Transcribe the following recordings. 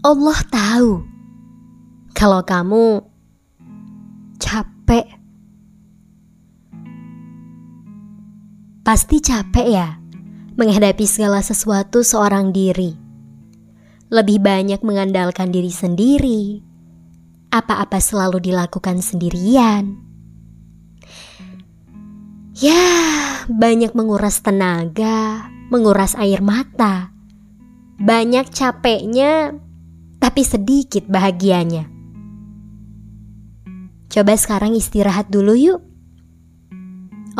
Allah tahu kalau kamu capek. Pasti capek ya menghadapi segala sesuatu seorang diri. Lebih banyak mengandalkan diri sendiri. Apa-apa selalu dilakukan sendirian. Ya, banyak menguras tenaga, menguras air mata. Banyak capeknya, tapi sedikit bahagianya. Coba sekarang istirahat dulu yuk.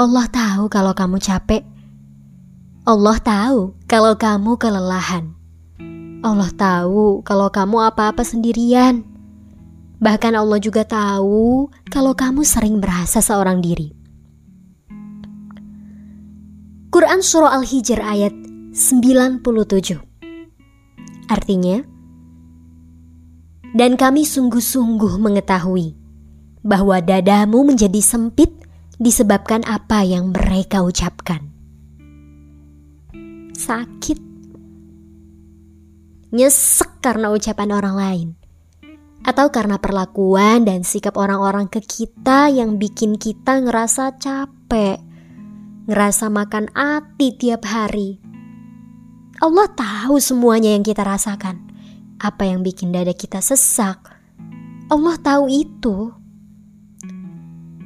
Allah tahu kalau kamu capek. Allah tahu kalau kamu kelelahan. Allah tahu kalau kamu apa-apa sendirian. Bahkan Allah juga tahu kalau kamu sering merasa seorang diri. Quran Surah Al-Hijr ayat 97 Artinya, Dan kami sungguh-sungguh mengetahui bahwa dadamu menjadi sempit disebabkan apa yang mereka ucapkan. Sakit, nyesek karena ucapan orang lain, atau karena perlakuan dan sikap orang-orang ke kita yang bikin kita ngerasa capek, ngerasa makan hati tiap hari. Allah tahu semuanya yang kita rasakan, apa yang bikin dada kita sesak. Allah tahu itu.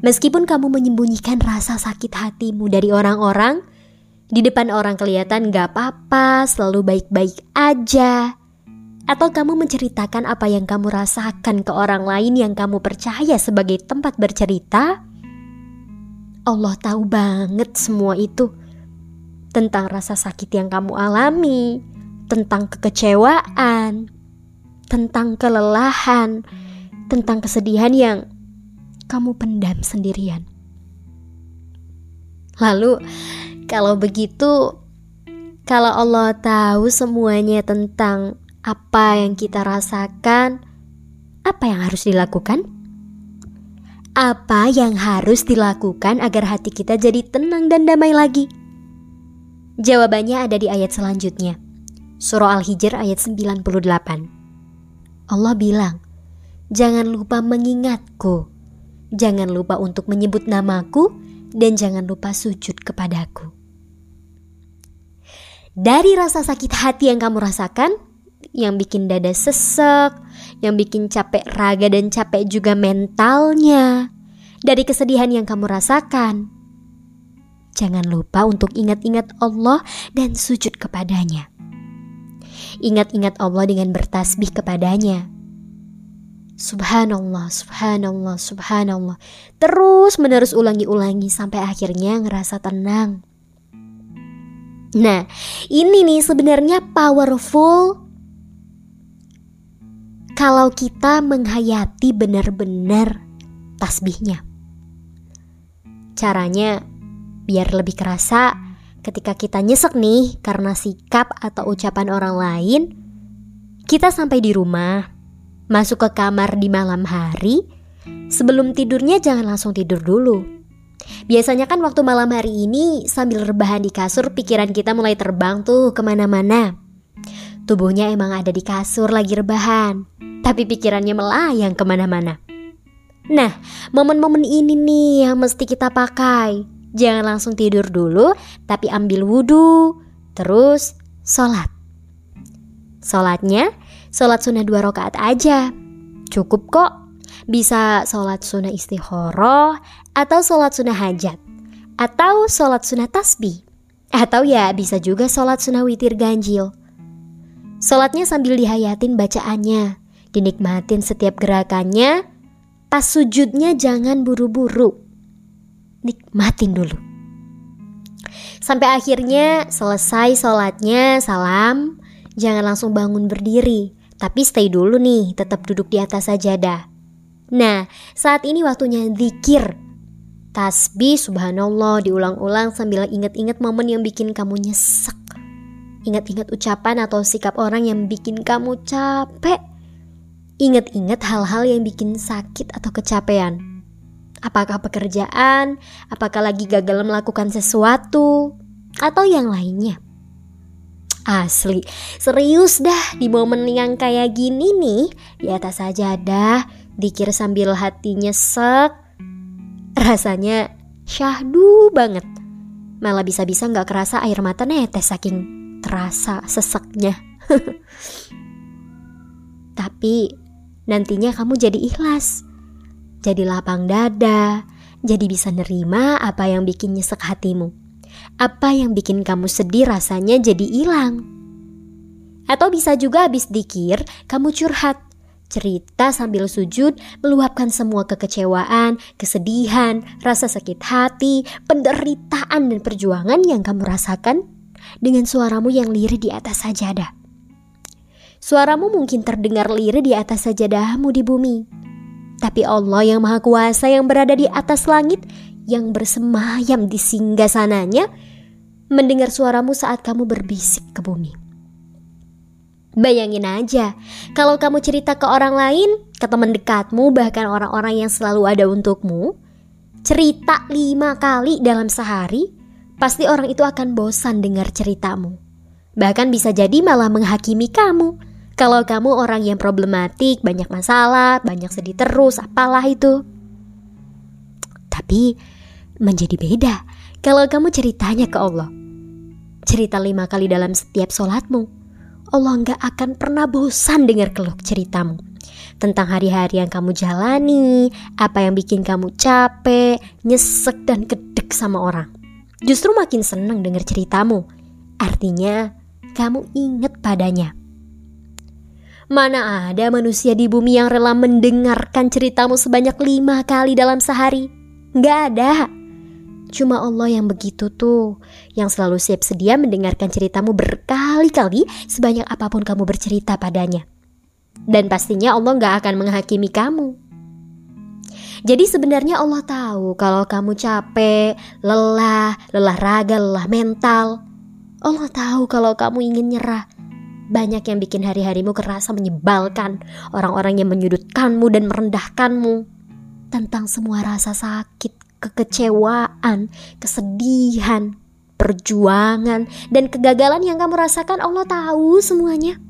Meskipun kamu menyembunyikan rasa sakit hatimu dari orang-orang, di depan orang kelihatan gak apa-apa, selalu baik-baik aja. Atau kamu menceritakan apa yang kamu rasakan ke orang lain yang kamu percaya sebagai tempat bercerita. Allah tahu banget semua itu. Tentang rasa sakit yang kamu alami, tentang kekecewaan, tentang kelelahan, tentang kesedihan yang kamu pendam sendirian. Lalu, kalau begitu, kalau Allah tahu semuanya tentang apa yang kita rasakan, apa yang harus dilakukan? Apa yang harus dilakukan agar hati kita jadi tenang dan damai lagi? Jawabannya ada di ayat selanjutnya. Surah Al-Hijr ayat 98. Allah bilang, "Jangan lupa mengingatku Jangan lupa untuk menyebut namaku dan jangan lupa sujud kepadaku. Dari rasa sakit hati yang kamu rasakan, yang bikin dada sesek, yang bikin capek raga dan capek juga mentalnya, dari kesedihan yang kamu rasakan, jangan lupa untuk ingat-ingat Allah dan sujud kepadanya. Ingat-ingat Allah dengan bertasbih kepadanya Subhanallah, subhanallah, subhanallah. Terus menerus ulangi-ulangi sampai akhirnya ngerasa tenang. Nah, ini nih sebenarnya powerful kalau kita menghayati benar-benar tasbihnya. Caranya biar lebih kerasa ketika kita nyesek nih karena sikap atau ucapan orang lain, kita sampai di rumah masuk ke kamar di malam hari, sebelum tidurnya jangan langsung tidur dulu. Biasanya kan waktu malam hari ini sambil rebahan di kasur pikiran kita mulai terbang tuh ke mana-mana. Tubuhnya emang ada di kasur lagi rebahan, tapi pikirannya melayang ke mana-mana. Nah, momen-momen ini nih yang mesti kita pakai. Jangan langsung tidur dulu, tapi ambil wudhu, terus sholat. Sholatnya sholat sunnah dua rakaat aja. Cukup kok. Bisa sholat sunnah istihoroh atau sholat sunnah hajat. Atau sholat sunnah tasbih. Atau ya bisa juga sholat sunnah witir ganjil. Sholatnya sambil dihayatin bacaannya. Dinikmatin setiap gerakannya. Pas sujudnya jangan buru-buru. Nikmatin dulu. Sampai akhirnya selesai sholatnya, salam, jangan langsung bangun berdiri. Tapi stay dulu nih, tetap duduk di atas sajadah. Nah, saat ini waktunya zikir. Tasbih subhanallah diulang-ulang sambil ingat-ingat momen yang bikin kamu nyesek. Ingat-ingat ucapan atau sikap orang yang bikin kamu capek. Ingat-ingat hal-hal yang bikin sakit atau kecapean. Apakah pekerjaan, apakah lagi gagal melakukan sesuatu, atau yang lainnya. Asli, serius dah di momen yang kayak gini nih. Di atas sajadah, dikir sambil hati nyesek. Rasanya syahdu banget. Malah bisa-bisa gak kerasa air mata netes saking terasa seseknya. Tapi nantinya kamu jadi ikhlas Jadi lapang dada Jadi bisa nerima apa yang bikin nyesek hatimu apa yang bikin kamu sedih rasanya jadi hilang. Atau bisa juga habis dikir kamu curhat, cerita sambil sujud, meluapkan semua kekecewaan, kesedihan, rasa sakit hati, penderitaan dan perjuangan yang kamu rasakan dengan suaramu yang lirih di atas sajadah. Suaramu mungkin terdengar lirih di atas sajadahmu di bumi. Tapi Allah yang Maha Kuasa yang berada di atas langit yang bersemayam di singgah sananya mendengar suaramu saat kamu berbisik ke bumi. Bayangin aja, kalau kamu cerita ke orang lain, ke teman dekatmu, bahkan orang-orang yang selalu ada untukmu, cerita lima kali dalam sehari, pasti orang itu akan bosan dengar ceritamu. Bahkan bisa jadi malah menghakimi kamu. Kalau kamu orang yang problematik, banyak masalah, banyak sedih terus, apalah itu. Tapi menjadi beda kalau kamu ceritanya ke Allah. Cerita lima kali dalam setiap sholatmu. Allah nggak akan pernah bosan dengar keluh ceritamu. Tentang hari-hari yang kamu jalani, apa yang bikin kamu capek, nyesek dan gedek sama orang. Justru makin senang dengar ceritamu. Artinya, kamu inget padanya. Mana ada manusia di bumi yang rela mendengarkan ceritamu sebanyak lima kali dalam sehari? Gak ada. Cuma Allah yang begitu tuh, yang selalu siap sedia mendengarkan ceritamu berkali-kali sebanyak apa pun kamu bercerita padanya. Dan pastinya Allah gak akan menghakimi kamu. Jadi sebenarnya Allah tahu kalau kamu capek, lelah, lelah raga, lelah mental. Allah tahu kalau kamu ingin nyerah. Banyak yang bikin hari-harimu kerasa menyebalkan, orang-orang yang menyudutkanmu dan merendahkanmu. Tentang semua rasa sakit, kekecewaan, kesedihan, perjuangan, dan kegagalan yang kamu rasakan Allah tahu semuanya.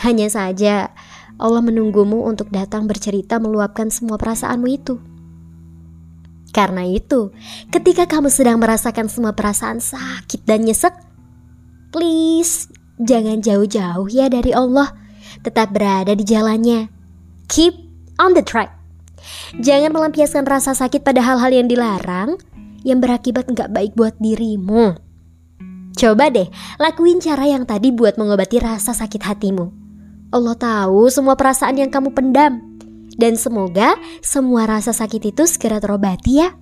Hanya saja Allah menunggumu untuk datang bercerita meluapkan semua perasaanmu itu. Karena itu, ketika kamu sedang merasakan semua perasaan sakit dan nyesek, please jangan jauh-jauh ya dari Allah. Tetap berada di jalannya. Keep on the track. Jangan melampiaskan rasa sakit pada hal-hal yang dilarang yang berakibat nggak baik buat dirimu. Coba deh, lakuin cara yang tadi buat mengobati rasa sakit hatimu. Allah tahu semua perasaan yang kamu pendam. Dan semoga semua rasa sakit itu segera terobati ya.